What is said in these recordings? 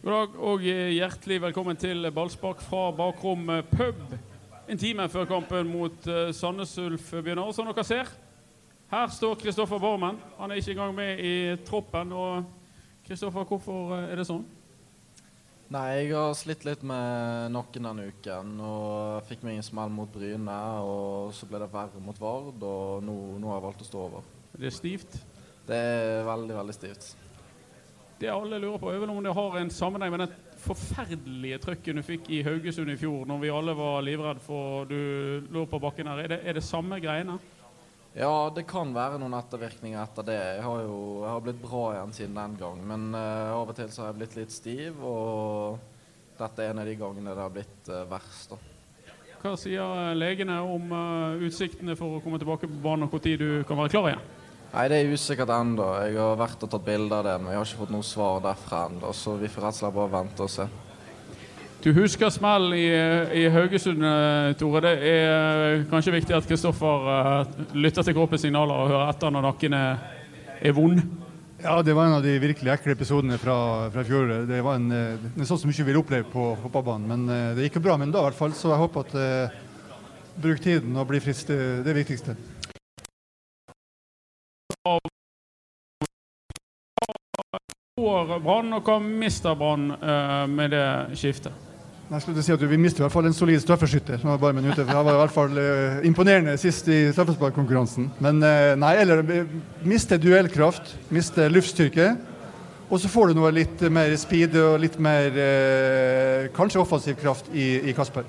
God dag og hjertelig velkommen til ballspark fra bakrom pub. En time før kampen mot uh, Sandnes Ulf begynner. Og som dere ser, her står Kristoffer Barmen. Han er ikke engang med i troppen. Og Kristoffer, hvorfor er det sånn? Nei, jeg har slitt litt med nakken denne uken. Og fikk meg en smell mot Bryne. Og så ble det verre mot Vard, og nå, nå har jeg valgt å stå over. Det er stivt? Det er veldig, veldig stivt. Det alle lurer på, er vel om det har en sammenheng med den forferdelige trøkken du fikk i Haugesund i fjor, når vi alle var livredde for du lå på bakken her. Er det, er det samme greiene? Ja, det kan være noen ettervirkninger etter det. Jeg har jo jeg har blitt bra igjen siden den gang, men uh, av og til så har jeg blitt litt stiv, og dette er en av de gangene det har blitt uh, verst. da. Hva sier legene om uh, utsiktene for å komme tilbake på banen, og når du kan være klar igjen? Nei, Det er usikkert ennå. Jeg har vært og tatt bilde av det, men jeg har ikke fått noe svar derfra ennå. Så vi får rett og slett bare vente og se. Du husker smell i, i, Haugesund, eh, Tore. Det er eh, kanskje viktig at Kristoffer uh, lytter til kroppens signaler og hører etter når nakken er, er, vond? Ja, det var en av de virkelig ekle episodene fra, fra fjoråret. Det var en, en sånn som ikke vil oppleve på fotballbanen. Men det gikk jo bra med den da, i hvert fall. Så jeg håper at uh, bruk tiden og bli frisk. Det er det viktigste får Brann, og hva mister Brann uh, med det skiftet? Jeg skulle si at Vi mister i hvert fall en solid straffeskytter. som var bare minuttet, for Jeg var i hvert fall uh, imponerende sist i straffesparkkonkurransen. Men uh, nei, eller mister duellkraft, mister luftstyrke. Og så får du noe litt mer speed og litt mer kanskje offensiv kraft i, i Kasper.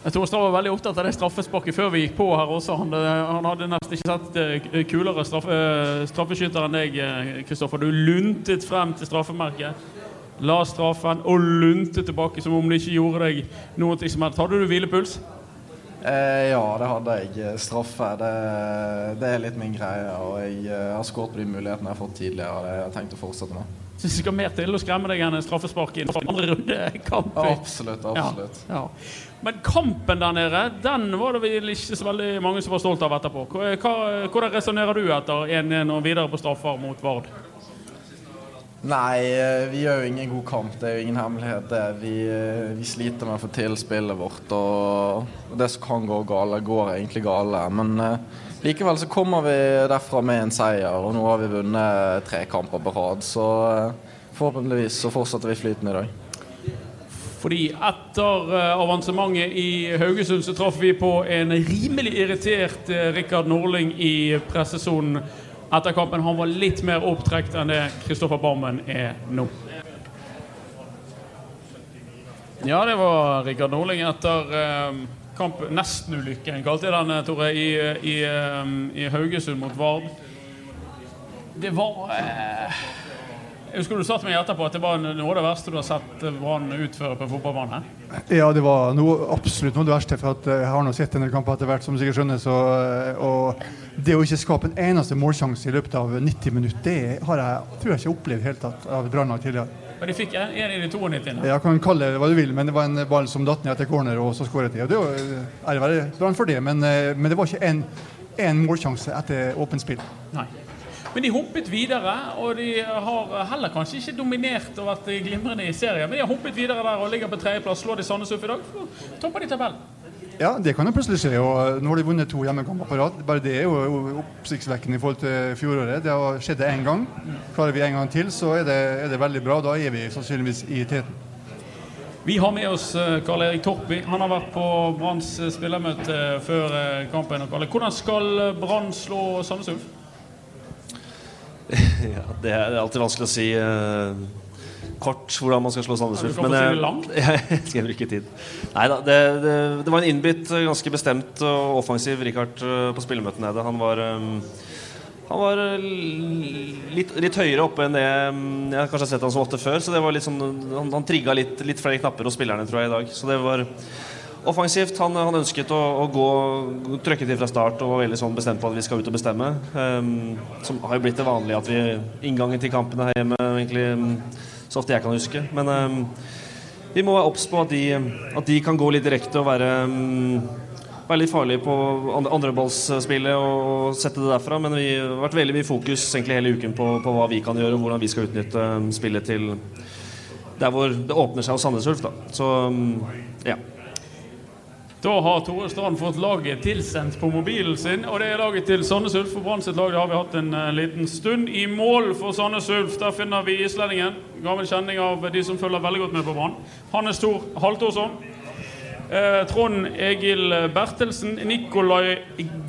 Jeg tror Strav var veldig opptatt av det straffesparket før vi gikk på her også. Han, han hadde nesten ikke sett uh, kulere straffe, uh, straffeskytter enn deg, Kristoffer. Du luntet frem til straffemerket. La straffen og luntet tilbake som om det ikke gjorde deg noe som helst. Hadde du hvilepuls? Eh, ja, det hadde jeg. Straffe, det, det, er litt min greie. Og jeg har skåret på de mulighetene jeg har fått tidligere. Og det har jeg tenkt å fortsette med. Syns jeg skal mer til å skremme deg enn en straffespark i en andre runde kamp. Absolutt, absolutt. Ja, ja. Men kampen der nede, den var det vel ikke så veldig mange som var stolt av etterpå. Hvordan resonnerer du etter 1-1 og videre på straffer mot Vard? Nei, eh, vi gjør jo ingen god kamp. Det er jo ingen hemmelighet, det. Vi, eh, vi sliter med å få til spillet vårt. Og det som kan gå gale, går egentlig gale. Men uh, likevel så kommer vi derfra med en seier, og nå har vi vunnet tre kamper på rad. Så uh, forhåpentligvis så fortsetter vi flyten i dag. Fordi etter uh, avansementet i Haugesund så traff vi på en rimelig irritert uh, Rikard Norling i pressesonen etter kampen. Han var litt mer opptrekt enn det Kristoffer Barmen er nå. Ja, det var Rikard Norling etter kamp Nesten-ulykken, kalte jeg den, Tore, i, i, um, i Haugesund mot Vard. Det var jeg husker du sa til meg etterpå at det var noe av det verste du har sett Brann utføre på fotballbanen? Ja, det var noe, absolutt noe av det verste. For at jeg har nå sett en del kamper etter hvert, som du sikkert skjønner. Så, og det å ikke skape en eneste målsjanse i løpet av 90 minutter, det har jeg, tror jeg ikke opplevd helt tatt av Brann tidligere. Men de fikk en, en i de 92? Jeg kan kalle det hva du vil, men det var en ball som datt ned etter corner, og så skåret de. Og det er ære være for det, men, eh, men, det var ikke en målsjanse etter åpent spill. Nei. Men de humpet videre, og de har heller kanskje ikke dominert og vært glimrende i serien. Men de har humpet videre der og ligger på tredjeplass. Slår de Sandnes Ulf i dag, topper de tabellen. Ja, det kan jo plutselig skje. og Nå har de vunnet to hjemmekamper på rad. Bare det er jo oppsiktsvekkende i forhold til fjoråret. Det har skjedd én gang. Klarer vi en gang til, så er det, er det veldig bra. Da er vi sannsynligvis i teten. Vi har med oss eh, Karl Erik Torpi. Han har vært på Branns eh, spillermøte før eh, kampen. Hvordan skal Brann slå Sandnes Ulf? ja, det er alltid vanskelig å si kort hvordan man skal slå Sandnes Ulf. Men jeg, jeg skal bruke tid. Nei da, det, det, det, var en innbitt, ganske bestemt og offensiv Richard uh, på spillemøtet nede. Han var um, han var litt, litt, høyere oppe enn det um, jeg kanskje har sett han som åtte før. Så det var litt sånn, han, han trigga litt, litt flere knapper hos spillerne, tror jeg, i dag. Så det var offensivt. Han, han ønsket å, å, gå trøkke til fra start og var veldig sånn bestemt på at vi skal ut og bestemme. Um, som har jo blitt det vanlige at vi inngangen til kampene her hjemme egentlig um, så ofte jeg kan huske. Men um, vi må være obs på at de, at de, kan gå litt direkte og være, um, være litt farlige på andreballsspillet og sette det derfra. Men vi har vært veldig mye fokus egentlig hele uken på, på hva vi kan gjøre og hvordan vi skal utnytte um, spillet til der hvor det åpner seg hos Sandnes Ulf. Så ja. Da har Tore Strand fått laget tilsendt på mobilen sin. Og det er laget til Sandnes Ulf. For Brann sitt lag det har vi hatt en uh, liten stund. I mål for Sandnes Ulf der finner vi islendingen. Gammel kjenning av de som følger veldig godt med på Brann. Hannes Thor Haltorsson. Eh, Trond Egil Bertelsen, Nikolai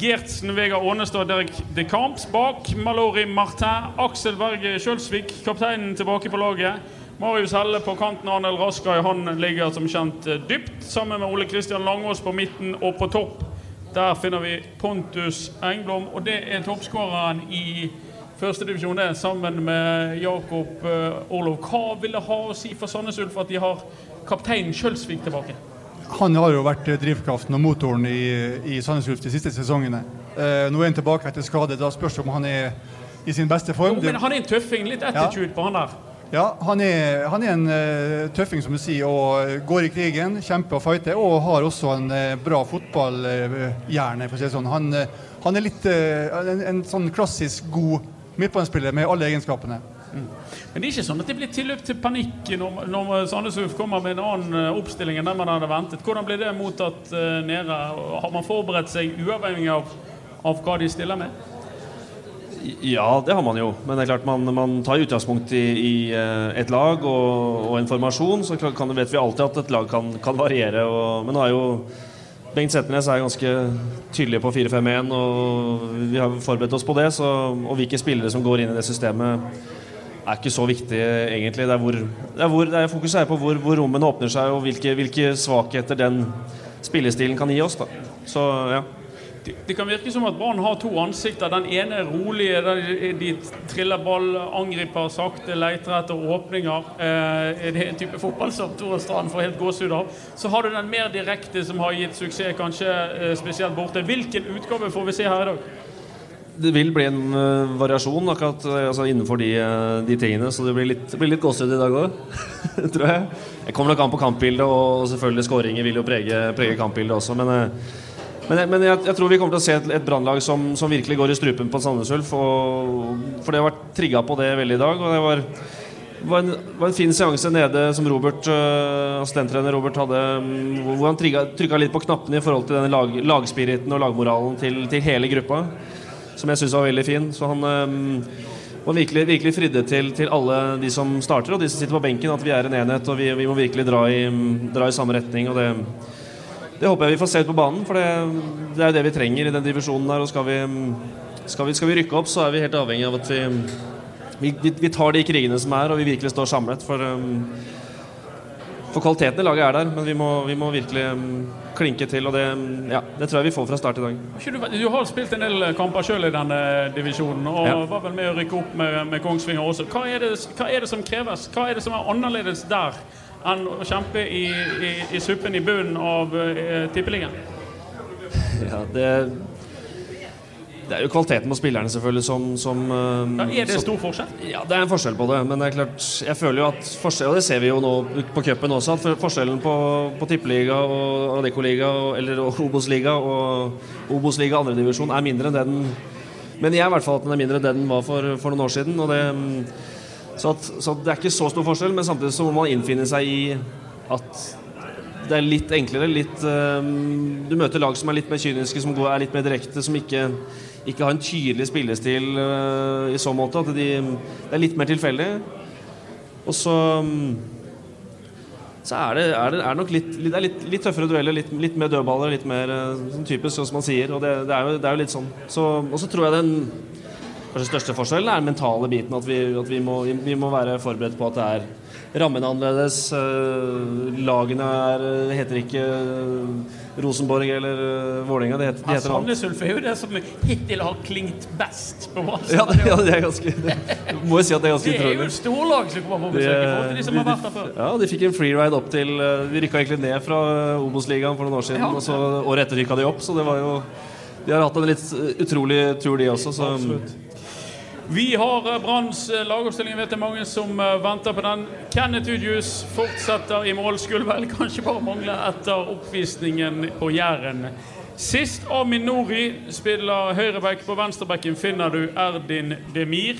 Gertsen, Vegard Ånestad, Derek de Camps bak. Malori Martin, Aksel Berge Kjølsvik, kapteinen tilbake på laget. Marius Helle på kanten, Arnel Raskai han ligger som kjent eh, dypt. Sammen med Ole Kristian Langås på midten og på topp. Der finner vi Pontus Engblom, og det er toppskåreren i førstedivisjon, det, sammen med Jakob uh, Orlov. Hva vil det ha å si for Sandnes Ulf at de har kapteinen Kjølsvik tilbake? Han har jo vært drivkraften og motoren i, i Sandnes Ulf de siste sesongene. Eh, nå er han tilbake etter skade. Da spørs det om han er i sin beste form. Jo, men han er en tøffing. Litt attitude ja. på han der. Ja, han er, han er en uh, tøffing, som du sier, og går i krigen, kjemper og fighter. Og har også en uh, bra fotballhjerne, for å si det sånn. Han, uh, han er litt en, en, sånn klassisk god midtbanespiller med alle egenskapene. Mm. Men det er ikke sånn at det blir tilløp til panikk når, når Sandnes Ulf kommer med en annen oppstilling enn den man hadde ventet. Hvordan blir det mottatt nede? Har man forberedt seg uavhengig av, av hva de stiller med? Ja, det har man jo. Men det er klart man, man tar utgangspunkt i, i eh, et lag og, og en formasjon. Så kan, vet vi alltid at et lag kan, kan variere. Og, men er jo Bengt Setnes er ganske tydelig på 4-5-1, og vi har forberedt oss på det. Så, og hvilke spillere som går inn i det systemet, er ikke så viktig egentlig. Det er, hvor, det er, hvor, det er fokuset er på hvor, hvor, rommene åpner seg, og hvilke, hvilke svakheter den spillestilen kan gi oss. Da. Så ja det, det, kan virke som at Brann har to ansikter. Den ene er rolig, der de triller ball, angriper sakte, leter etter åpninger. Eh, det er en type fotball som Tore Strand får helt gåsehud av. Så har du den mer direkte som har gitt suksess, kanskje eh, spesielt borte. Hvilken utgave får vi se her i dag? Det vil bli en uh, variasjon akkurat uh, altså innenfor de, uh, de, tingene. Så det blir litt, det litt gåsehud i dag òg, tror jeg. Jeg kommer nok an på kampbildet, og, selvfølgelig skåringer vil jo prege, prege kampbildet også. Men men, men jeg, jeg, tror vi kommer til å se et, et brannlag som, som, virkelig går i strupen på Sandnes Ulf. For det har vært trigga på det veldig i dag. Og det var, var, en, var en, fin seanse nede som Robert, uh, assistenttrener Robert hadde, um, hvor han trykka litt på knappene i forhold til denne lag, lagspiriten og lagmoralen til, til, hele gruppa. Som jeg syns var veldig fin. Så han um, og virkelig, virkelig fridde til, til, alle de som starter og de som sitter på benken, at vi er en enhet og vi, vi må virkelig dra i, dra i samme retning. Og det, det håper jeg vi får se ut på banen, for det, det er jo det vi trenger i den divisjonen der. Og skal vi, skal, vi, skal vi, rykke opp, så er vi helt avhengig av at vi, vi, vi tar de krigene som er, og vi virkelig står samlet. For, um, for kvaliteten i laget er der, men vi må, vi må virkelig um, klinke til. Og det, ja, det, tror jeg vi får fra start i dag. Du, du har spilt en del kamper sjøl i denne divisjonen, og ja. var vel med å rykke opp med, med Kongsvinger også. Hva er, det, hva er det som kreves? Hva er det som er annerledes der? Enn å kjempe i, i, i suppen i bunnen av uh, tippeligaen? Ja, det, det er jo kvaliteten på spillerne selvfølgelig som, som uh, ja, Er det stor forskjell? Ja, det er en forskjell på det. Men det er klart, jeg føler jo at forskjell, og det ser vi jo nå på cupen også, at forskjellen på, på tippeliga og Adecco-liga eller Obos-liga og Obos-liga andredivisjon er mindre enn den Men jeg i hvert fall at den er mindre enn den var for, for noen år siden. Og det så, at, så det er ikke så stor forskjell, men samtidig så må man innfinne seg i at det er litt enklere. Litt, um, du møter lag som er litt mer kyniske, som er litt mer direkte, som ikke, ikke har en tydelig spillestil uh, i så måte. At de, det er litt mer tilfeldig. Og så um, så er det, er det, er nok litt, litt, litt, litt, tøffere dueller, litt, litt mer dødballer, litt mer sånn typisk, som man sier. Og det, det, er, jo, det er jo litt sånn. Så, og så tror jeg den Kanskje største forskjellen er den mentale biten. At, vi, at vi, må, vi, må, være forberedt på at det er rammene annerledes. Uh, lagene er, eh, heter ikke uh, Rosenborg eller uh, Vålerenga. Det heter, de heter Sandnes Ulf er jo det som hittil har klingt best på oss. Ja, ja, det er ganske det, Må jo si at det er ganske utrolig. Det er jo et storlag som kommer på besøk i forhold til de som har vært der før. Ja, de fikk en freeride opp til Vi rykka egentlig ned fra Obos-ligaen for noen år siden, ja. og så året etter rykka de opp, så det var jo de har hatt en litt utrolig tur, de også. Så, Absolutt. Vi har eh, Branns lagoppstilling. Jeg Vet det er mange som eh, venter på den. Kenneth Udjus fortsetter i mål. Skulle vel kanskje bare mangle etter oppvisningen på Jæren. Sist Amin Nori spiller høyreback. På venstrebacken finner du Erdin Demir.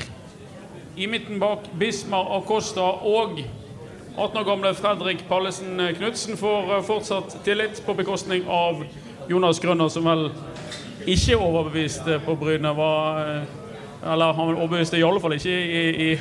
I midten bak Bismar Acosta og 18 år gamle Fredrik Pallesen Knutsen får eh, fortsatt tillit på bekostning av Jonas Grønner, som vel ikke overbevist på Bryne. Var, eh, eller han overbeviste i alle fall ikke i, i,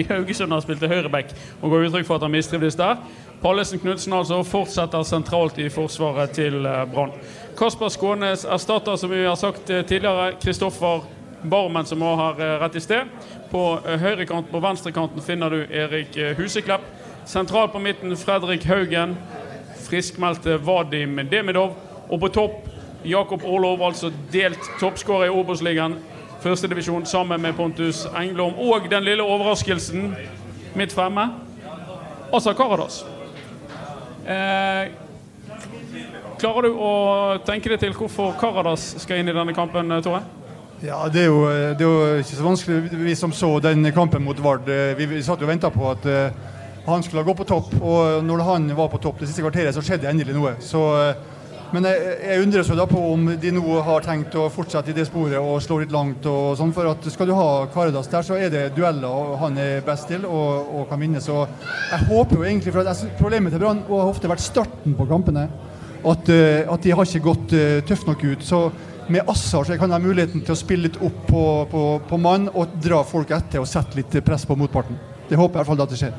i Haugesund. Han spilte høyreback og ga uttrykk for at han mistrivdes der. Pallesen Knutsen altså fortsetter sentralt i forsvaret til eh, Brann. Kasper Skånes erstatter, som vi har sagt tidligere, Kristoffer Barmen, som òg har rett i sted. På høyrekanten, på venstrekanten finner du Erik Huseklepp. Sentralt på midten Fredrik Haugen. Friskmeldte Vadim Demidov. Og på topp Jakob Orlov, altså delt toppskårer i Obos-ligaen. Førstedivisjon sammen med Pontus Engblom. Og den lille overraskelsen midt fremme Asa Karadas. Eh, klarer du å tenke deg til hvorfor Karadas skal inn i denne kampen, Tore? Ja, det er, jo, det er, jo, ikke så vanskelig. Vi som så den kampen mot Vard, eh, vi, vi satt jo og venta på at uh, han skulle gå på topp. Og når han var på topp det siste kvarteret, så skjedde endelig noe. Så, eh, men jeg, jeg undres da på om de nå har tenkt å fortsette i det sporet og slå litt langt. og sånn, For at skal du ha Karadas der, så er det dueller han er best til og, og kan vinne. Så jeg håper jo egentlig, for at Problemet til Brann har ofte vært starten på kampene. At, eh, at de har ikke gått uh, tøft nok ut. så med Assar så kan de ha muligheten til å spille litt opp på, på, på mann og dra folk etter og sette litt press på motparten. Det håper jeg i hvert fall at det skjer.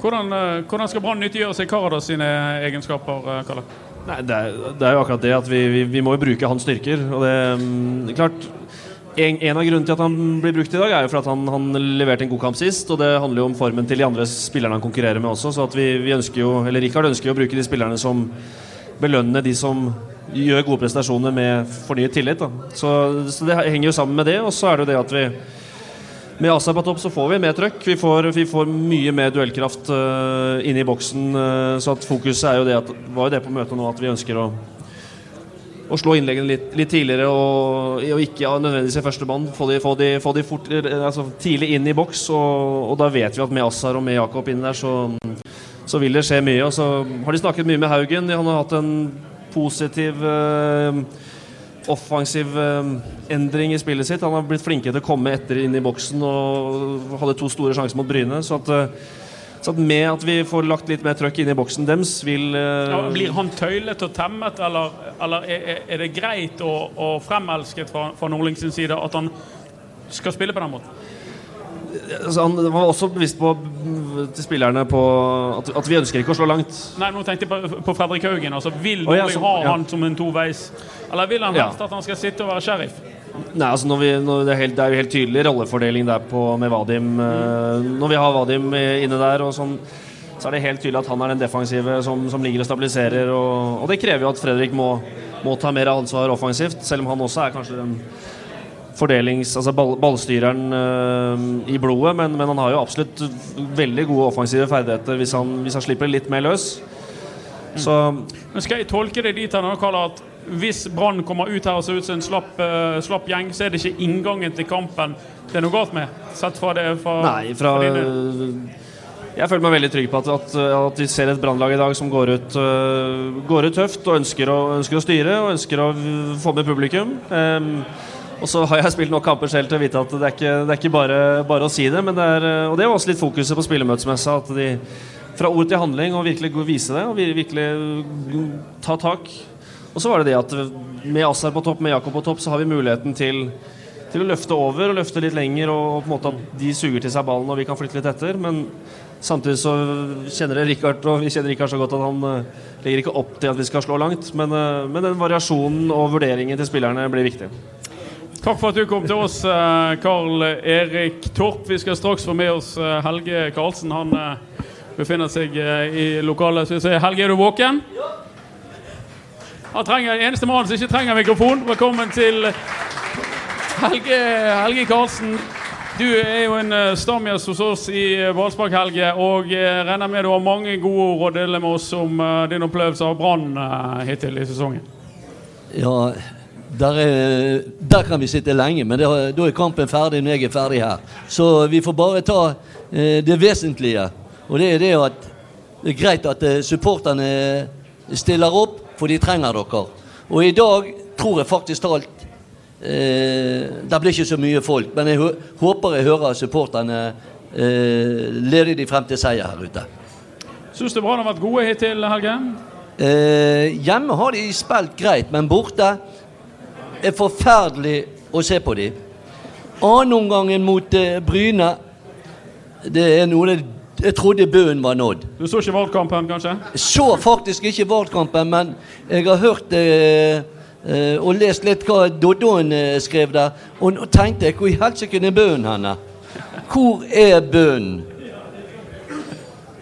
Hvordan, eh, hvordan skal Brann nyttiggjøre seg Karadas sine egenskaper? Eh, Kalle? Nei, det, er, det, er, jo akkurat det at vi, vi, vi må jo bruke hans styrker. Og det um, klart en, en, av grunnene til at han blir brukt i dag, er jo for at han, han, leverte en god kamp sist. Og det handler jo om formen til de andre spillerne han konkurrerer med også. Så at vi, vi ønsker jo, eller Rikard ønsker jo å bruke de spillerne som belønner de som gjør gode prestasjoner med fornyet tillit. Så, så, det henger jo sammen med det. Og så er det jo det at vi med Asa på topp så får vi mer trøkk. Vi får, vi får mye mer duellkraft uh, inne i boksen. Uh, så fokuset er jo det at, var jo det på møtet nå at vi ønsker å, å slå innleggene litt, litt tidligere og, og, ikke ja, nødvendigvis i første band. Få de, få de, få de fort, altså, tidlig inn i boks. Og, og, da vet vi at med Assar og med Jakob inn der, så, så, vil det skje mye. Og så har de snakket mye med Haugen. Han har hatt en positiv uh, offensiv eh, endring i spillet sitt. Han har blitt flinkere til å komme etter inn i boksen og hadde to store sjanser mot Bryne. Så at, eh, så at med at vi får lagt litt mer trøkk inn i boksen deres, vil eh, ja, Blir han tøylet og temmet, eller, eller er, er, det greit og, fremelsket fra, fra Nordling sin side at han skal spille på den måten? Altså, han var også bevisst på til spillerne på at, at, vi ønsker ikke å slå langt. Nei, nå tenkte jeg på, på Fredrik Haugen. Altså, vil Norge oh, ja, ha ja. han som en toveis, eller vil han helst ja. at han skal sitte og være sheriff? Nei, altså når vi, når det, er helt, det er jo helt tydelig rollefordeling der på, med Vadim. Mm. når vi har Vadim inne der, og sånn, så er det helt tydelig at han er den defensive som, som ligger og stabiliserer. Og, og, det krever jo at Fredrik må, må ta mer ansvar offensivt, selv om han også er kanskje den fordelings... Altså ball, ballstyreren uh, i blodet, men, men, han har jo absolutt veldig gode offensive ferdigheter hvis han, hvis han slipper litt mer løs. Så Men Skal jeg tolke det dit at hvis Brann kommer ut her og ser ut som en slapp, uh, slapp, gjeng, så er det ikke inngangen til kampen det er noe galt med? Sett fra det fra, Nei, fra, fra jeg føler meg veldig trygg på at, at, at vi ser et brannlag i dag som går ut, uh, går ut tøft og ønsker å, ønsker å, styre og ønsker å få med publikum. Um, og så har jeg spilt nok kamper selv til å vite at det er ikke, det er ikke bare, bare, å si det. det er, og det er også litt fokuset på spillermøtesmessa. At de fra ord til handling og virkelig vise det og virkelig ta tak. Og så var det det at med Assar på topp, med Jakob på topp, så har vi muligheten til, til å løfte over og løfte litt lenger, og, på en måte at de suger til seg ballen og vi kan flytte litt etter. Men samtidig så kjenner jeg Rikard, og vi kjenner Rikard så godt at han uh, legger ikke opp til at vi skal slå langt. Men, uh, men den variasjonen og vurderingen til spillerne blir viktig. Takk for at du kom til oss, Karl eh, Erik Torp. Vi skal straks få med oss eh, Helge Karlsen. Han eh, befinner seg i lokalet. Helge, er du våken? Han trenger eneste mannen som ikke trenger mikrofon. Velkommen til Helge, Helge Karlsen. Du er jo en stamgjest hos oss i Valspark, Helge. Og regner med du har mange gode ord å dele med oss om din opplevelse av Brann hittil i sesongen. Ja, der, er, der, kan vi sitte lenge, men da er kampen ferdig når jeg er ferdig her. Så vi får bare ta eh, det vesentlige. Og det er det at det er greit at eh, supporterne stiller opp, for de trenger dere. Og i dag tror jeg faktisk talt eh, Det blir ikke så mye folk, men jeg håper jeg hører supporterne eh, lede de frem til seier her ute. Syns du Brann har vært gode hittil, Helge? Eh, hjemme har de spilt greit, men borte er forferdelig å se på dem. Annenomgangen mot eh, Bryne Det er noe det, jeg trodde bunnen var nådd. Du så ikke valgkampen, kanskje? Så faktisk ikke valgkampen, men jeg har hørt eh, eh, og lest litt hva Doddoen eh, skrev der. Og og tenkte hvor i helsike er bunnen henne? Hvor er bunnen?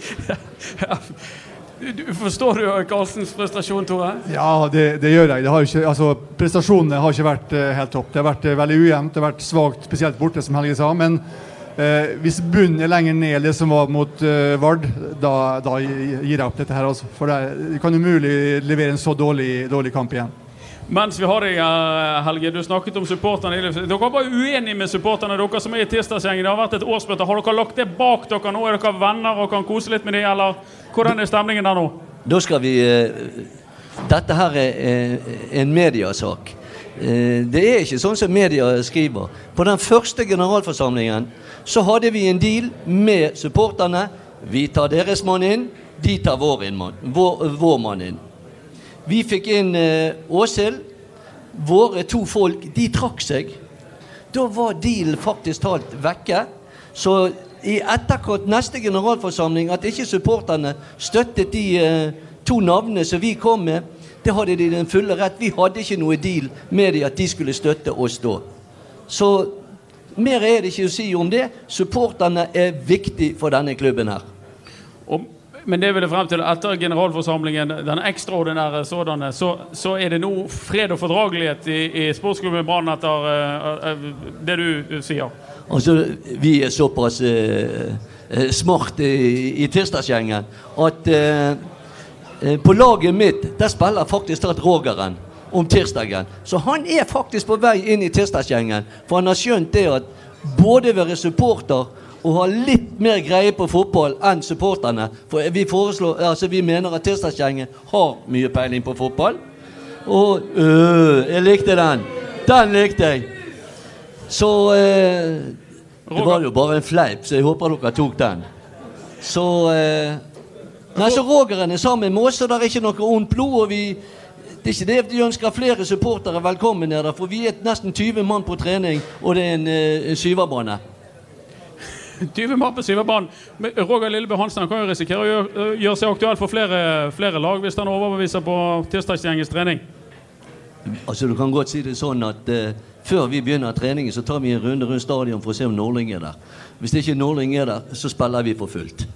Du, forstår du Karlsens prestasjon, Tore? Ja, det, det gjør jeg. Det har ikke, altså, prestasjonene har ikke vært eh, helt topp. Det har vært eh, veldig ujevnt. Det har vært svakt, spesielt borte, som Helge sa. Men eh, hvis bunnen er lenger ned det som var mot eh, Vard, da, da gir jeg opp dette her. Altså. For det, det kan umulig levere en så dårlig, dårlig kamp igjen. Mens vi har deg her, Helge, du snakket om supporterne. Dere var uenige med supporterne dere som er i tirsdagsgjengen. Det har vært et årsmøte. Har dere lagt det bak dere nå? Er dere venner og kan kose litt med dem, eller hvordan er stemningen der nå? Da skal vi eh, Dette her er eh, en mediasak. Eh, det er ikke sånn som media skriver. På den første generalforsamlingen så hadde vi en deal med supporterne. Vi tar deres mann inn, de tar vår, inn, vår, vår mann inn. Vi fikk inn Åshild. Våre to folk, de trakk seg. Da var dealen faktisk talt vekke. Så i etterkant neste generalforsamling at ikke supporterne støttet de eh, to navnene som vi kom med, det hadde de den fulle rett. Vi hadde ikke noe deal med de at de skulle støtte oss da. Så mer er det ikke å si om det. Supporterne er viktig for denne klubben her. Og, men det vil jeg frem til etter generalforsamlingen, den ekstraordinære sådanne, så, så, er det nå fred og fordragelighet i, i sportsklubben Brann etter uh, uh, det du sier? Altså, vi er såpass uh, eh smart i, i tirsdagsgjengen at eh, eh, på laget mitt der spiller faktisk Start Rogeren om tirsdagen. Så han er faktisk på vei inn i tirsdagsgjengen. For han har skjønt det at både være supporter og ha litt mer greie på fotball enn supporterne. For vi, foreslår, altså vi mener at tirsdagsgjengen har mye peiling på fotball. Og øh, jeg likte den. Den likte jeg. Så eh, Det var jo bare en fleip, så jeg håper dere tok den. Så eh, Nei, så Rogeren er sammen med oss, og det er ikke noe ondt blod. og vi det er ikke det vi ønsker flere supportere velkommen her, for vi er nesten 20 mann på trening, og det er en uh, syverbane. 20 mann på syverbanen. Roger Lillebø Hansen kan jo risikere å gjøre, gjøre seg aktuell for flere, flere, lag hvis han overbeviser på tirsdagsgjengens trening. Altså, Du kan godt si det sånn at uh, før vi begynner treningen, så tar vi en runde rundt stadion for å se om Nordling er der. Hvis ikke Nordling er der, så spiller vi for fullt.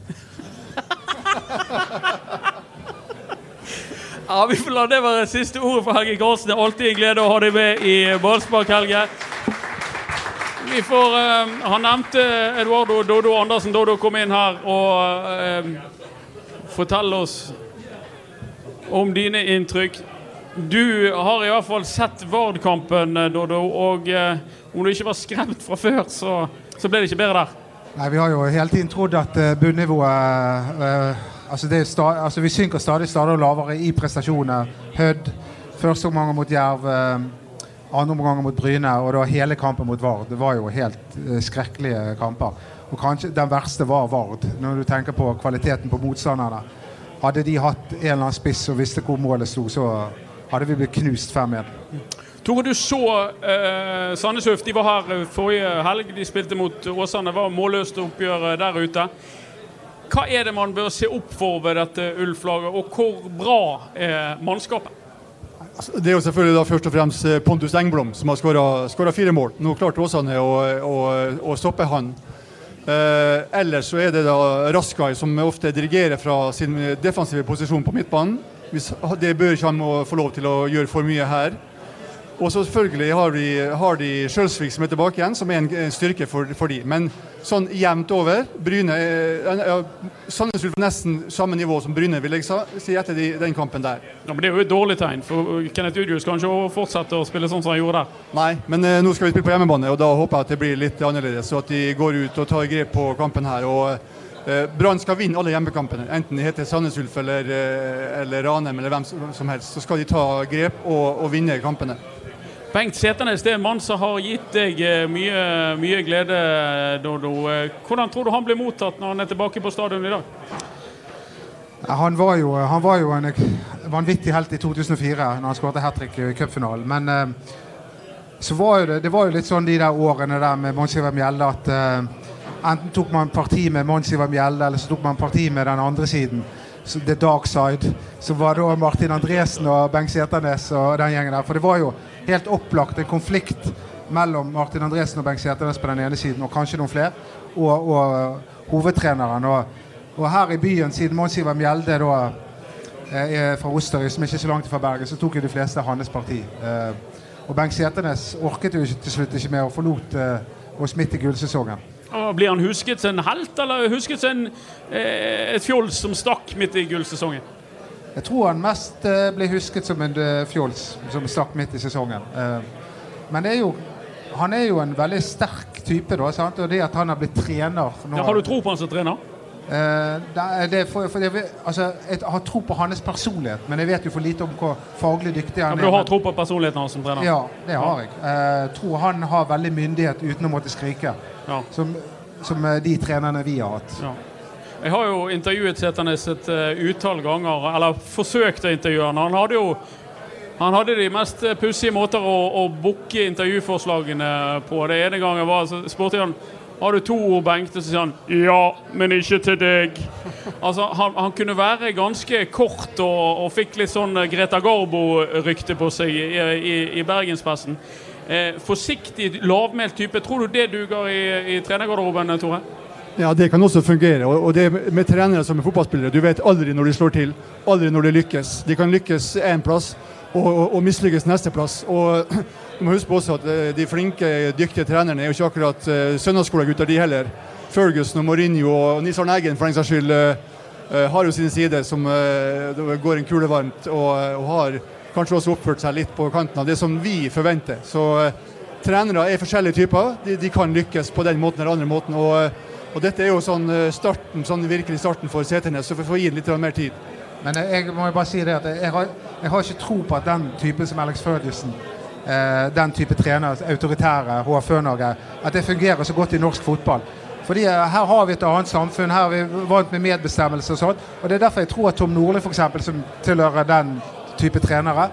ja, Vi får la det være siste ordet for Helge Karlsen. Det er alltid en glede å ha deg med i Ballspark, Helge. Vi får uh, Han nevnte Eduardo Dodo Andersen. Dodo kom inn her og uh, fortell oss om dine inntrykk. Du har i hvert fall sett Vard-kampen, eh, Dodo. Og eh, om du ikke var skremt fra før, så, så, ble det ikke bedre der. Nei, Vi har jo hele tiden trodd at uh, bunnivået uh, altså, altså, Vi synker stadig stadig lavere i prestasjoner. Hødd, første omgang mot Jerv, andre omgang mot Bryne, og da hele kampen mot Vard. Det var jo helt uh, skrekkelige kamper. Og kanskje den verste var Vard, når du tenker på kvaliteten på motstanderne. Hadde de hatt en eller annen spiss og visste hvor målet sto, så hadde vi blitt knust 5-1. Tore, du så eh, Sandnes Ulf. De var her eh, forrige helg. De spilte mot Åsane. Det var målløst oppgjør eh, der ute. Hva er det man bør se opp for ved dette Ulf-laget, og hvor bra er mannskapet? Altså, det er jo selvfølgelig da først og fremst eh, Pontus Engblom som har skåra fire mål. Nå klarte Åsane å, å, å stoppe han. Eh, ellers så er det da Raskai som ofte dirigerer fra sin defensive posisjon på midtbanen. Det bør ikke han få lov til å gjøre for mye her. Og selvfølgelig har de, har de er tilbake igjen, som er en, en styrke for, for de. Men sånn jevnt over Bryne ja, Sandnes Ulf nesten samme nivå som Bryne, vil jeg si, etter de, den kampen der. Ja, men Det er jo et dårlig tegn, for Kenneth Udius kan ikke fortsette å spille sånn som han gjorde der. Nei, men eh, nå skal vi spille på hjemmebane, og da håper jeg at det blir litt annerledes. Så at de går ut og tar grep på kampen her. og Eh, Brann skal vinne alle hjemmekampene, enten det heter Sandnes Ulf eller, eh, eller Ranheim eller hvem som helst. Så skal de ta grep og, og vinne kampene. Bengt Seternes, det er en mann som har gitt deg eh, mye, mye glede, Dodo. Hvordan tror du han blir mottatt når han er tilbake på stadion i dag? Han var, jo, han var jo en vanvittig helt i 2004, når han skåret hat trick i cupfinalen. Men eh, så var jo det, det var jo litt sånn de der årene der med Monsiver Mjelde at eh, enten tok man parti med Monsiver Mjelde, eller så tok man parti med den andre siden. The Dark Side. Som var da Martin Andresen og Bengt Seternes og den gjengen der. For det var jo helt opplagt en konflikt mellom Martin Andresen og Bengt Seternes på den ene siden, og kanskje noen flere, og, og hovedtreneren. Og, og, her i byen, siden Mons Ivar Mjelde da eh, er fra Osterøy, som ikke er så langt fra Bergen, så tok jo de fleste hans parti. Eh, og Bengt Seternes orket jo til slutt ikke mer og forlot eh, oss midt i gullsesongen. Og blir han husket som en helt, eller husket som eh, et fjols som stakk midt i gullsesongen? Jeg tror han mest eh, blir husket som en eh, fjols som stakk midt i sesongen. Eh, men det er jo, han er jo en veldig sterk type, da, sant? og det at han har blitt trener nå, ja, Har du tro på han som trener? Uh, det, for, for det, altså, jeg har tro på hans personlighet, men jeg vet jo for lite om hvor faglig dyktig han ja, men Du har tro på personligheten hans som trener? Ja, det har jeg. Jeg uh, tror han har veldig myndighet uten å måtte skrike. Ja. Som, som, eh, de trenerne vi har hatt. Ja. Jeg har jo intervjuet Seternes et utall ganger, eller forsøkt å intervjue han. Han hadde jo han hadde de mest pussige måter å, å booke intervjuforslagene på. Det ene gangen var, så spurte han har du to ord, Bengt? Og Så sier han ja, men ikke til deg. Altså, han, han kunne være ganske kort og, og fikk litt sånn Greta Garbo-rykte på seg i, i, i bergenspressen. Eh, forsiktig, lavmælt type. Tror du det duger i, i trenergarderoben, Tore? Ja, det kan også fungere. Og det med trenere som er fotballspillere, du vet aldri når de slår til. Aldri når de lykkes. De kan lykkes én plass og, og, og mislykkes neste plass. Og Du må huske på også at eh, de flinke, dyktige trenerne er jo ikke akkurat uh, søndagsskolegutter, de heller. Ferguson og Mourinho og Nils Arne Eggen for den saks skyld uh, har jo sine sider som går en kule varmt, og, og, har kanskje også oppført seg litt på kanten av det som vi forventer. Så trenere er forskjellige typer. De, de, kan lykkes på den måten eller andre måten. Og, og dette er jo sånn starten, sånn virkelig starten for Seternes, så vi får gi litt mer tid. Men jeg må jo bare si det at jeg har, jeg har ikke tro på at den typen som Alex Ferguson eh, den type trener, autoritære HFØ-Norge, at det fungerer så godt i norsk fotball. Fordi eh, Her har vi et annet samfunn, her er vi vant med medbestemmelse og sånn. Og Det er derfor jeg tror at Tom Nordli, f.eks., som tilhører den type trenere,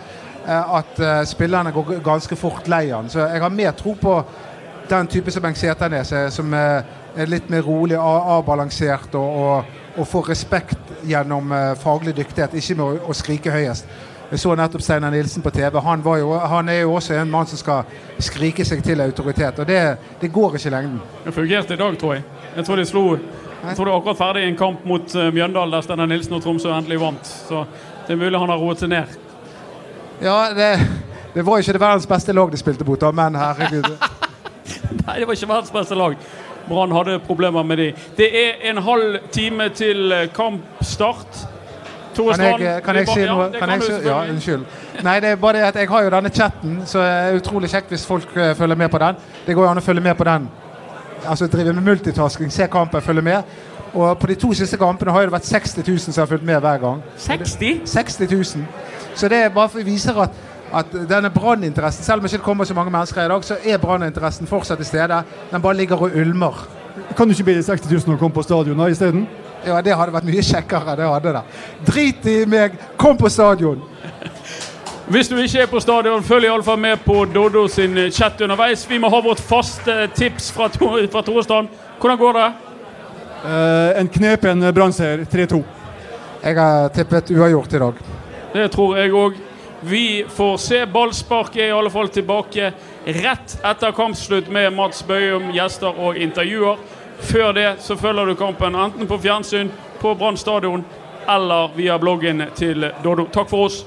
eh, at spillerne går ganske fort lei han. Så jeg har mer tro på den type som Bengt Seternes, som uh, er litt mer rolig, avbalansert og, og, og, får respekt gjennom faglig dyktighet, ikke med å, å skrike høyest. Jeg så nettopp Steinar Nilsen på TV. Han, jo, han, er jo også en mann som skal skrike seg til autoritet. Og det, det går ikke i lengden. Det fungerte i dag, tror jeg. Jeg tror de slo jeg tror det er akkurat ferdig i en kamp mot uh, Mjøndalen, der Steinar Nilsen og Tromsø endelig vant. Så det er mulig han har roet seg ned. Ja, det, det var ikke det verdens beste lag de spilte mot, men herregud. Nei, det var ikke verdens beste lag. Brann hadde problemer med de. Det er en halv time til eh, kampstart. Kan jeg, kan jeg si noe? Kan jeg, ja, unnskyld. Nei, det er bare det at jeg har jo denne chatten, så det er utrolig kjekt hvis folk uh, følger med på den. Det går jo an å følge med på den. Altså drive med multitasking, se kampen, følge med. Og på de to siste kampene har det vært 60 000 som har fulgt med hver gang. 60? 60 000. Så det er bare for viser at, at denne branninteressen, selv om det ikke kommer så mange mennesker i dag, så er branninteressen fortsatt til stede. Den bare ligger og ulmer. Kan du ikke be de 60 000 å komme på stadionet isteden? Ja, det hadde vært mye kjekkere. det hadde det. Drit i meg, kom på stadion! Hvis du ikke er på stadion, følg iallfall med på Doddo sin chat underveis. Vi må ha vårt faste tips fra, fra Torestrand. Hvordan går det? Uh, en knepen brannseier, 3-2. Jeg har tippet uavgjort i dag. Det tror jeg òg. Vi får se. Ballsparket er i alle fall tilbake rett etter kampslutt med Mats Bøyum, gjester og intervjuer. Før det så følger du kampen enten på fjernsyn, på Brann stadion eller via bloggen til Dodo. Takk for oss.